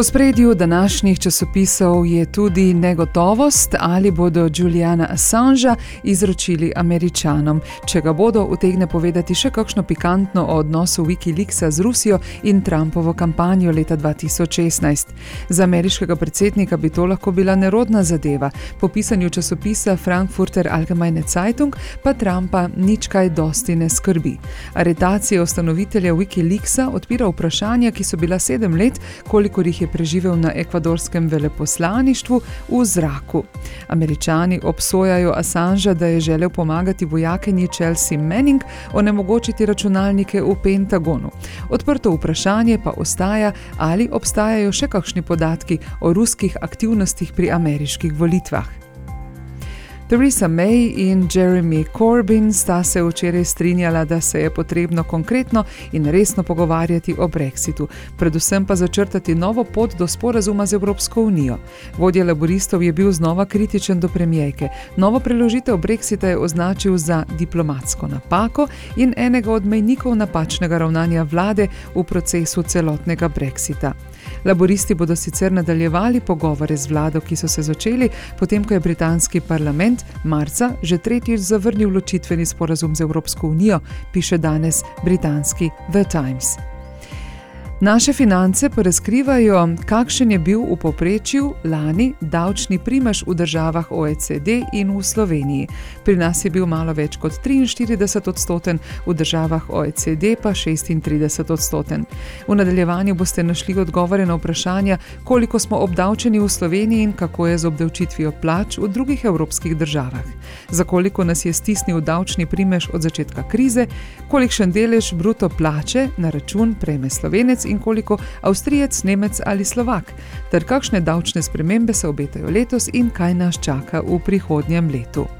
V spredju današnjih časopisov je tudi negotovost, ali bodo Juliana Assangea izročili američanom. Če ga bodo, utegne povedati še kakšno pikantno o odnosu Wikileaksa z Rusijo in Trumpovo kampanjo leta 2016. Za ameriškega predsednika bi to lahko bila nerodna zadeva. Po pisanju časopisa Frankfurter Allgemeine Zeitung pa Trumpa nič kaj dosti ne skrbi. Aretacija ustanovitelja Wikileaksa odpira vprašanja, ki so bila sedem let, kolikor jih je preživel na ekvadorskem veleposlaništvu v zraku. Američani obsojajo Assangea, da je želel pomagati vojakinji Chelsea Manning onemogočiti računalnike v Pentagonu. Odprto vprašanje pa ostaja, ali obstajajo še kakšni podatki o ruskih aktivnostih pri ameriških volitvah. Theresa May in Jeremy Corbyn sta se včeraj strinjala, da se je potrebno konkretno in resno pogovarjati o brexitu, predvsem pa začrtati novo pot do sporazuma z Evropsko unijo. Vodja laboristov je bil znova kritičen do premijejke. Novo preložitev brexita je označil za diplomatsko napako in enega od mejnikov napačnega ravnanja vlade v procesu celotnega brexita. Laboristi bodo sicer nadaljevali pogovore z vlado, ki so se začeli, potem ko je britanski parlament marca že tretjič zavrnil ločitveni sporazum z Evropsko unijo, piše danes britanski The Times. Naše finance pa razkrivajo, kakšen je bil v povprečju lani davčni primež v državah OECD in v Sloveniji. Pri nas je bil malo več kot 43 odstoten, v državah OECD pa 36 odstoten. V nadaljevanju boste našli odgovore na vprašanja, koliko smo obdavčeni v Sloveniji in kako je z obdavčitvijo plač v drugih evropskih državah. Za koliko nas je stisnil davčni primež od začetka krize, kolikšen delež bruto plače na račun prejme slovenec in koliko Avstrijec, Nemec ali Slovak, ter kakšne davčne spremembe se obetajo letos in kaj nas čaka v prihodnjem letu.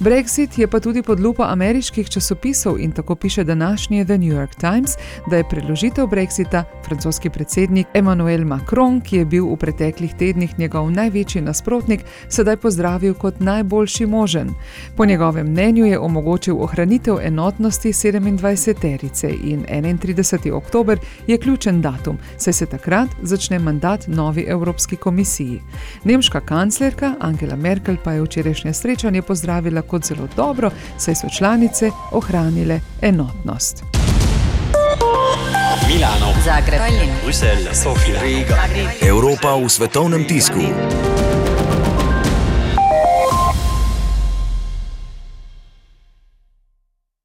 Brexit je pa tudi pod lupo ameriških časopisov in tako piše današnji The New York Times, da je preložitev Brexita francoski predsednik Emmanuel Macron, ki je bil v preteklih tednih njegov največji nasprotnik, sedaj pozdravil kot najboljši možen. Po njegovem mnenju je omogočil ohranitev enotnosti 27-terice in 31. oktober je ključen datum, saj se takrat začne mandat novi Evropski komisiji. Nemška kanclerka Angela Merkel pa je včerajšnje srečanje pozdravila kot zelo dobro, saj so članice ohranile enotnost. Milano, Zagreb, Tallinn, Bruselj, Sofija, Riga. Evropa v svetovnem tisku.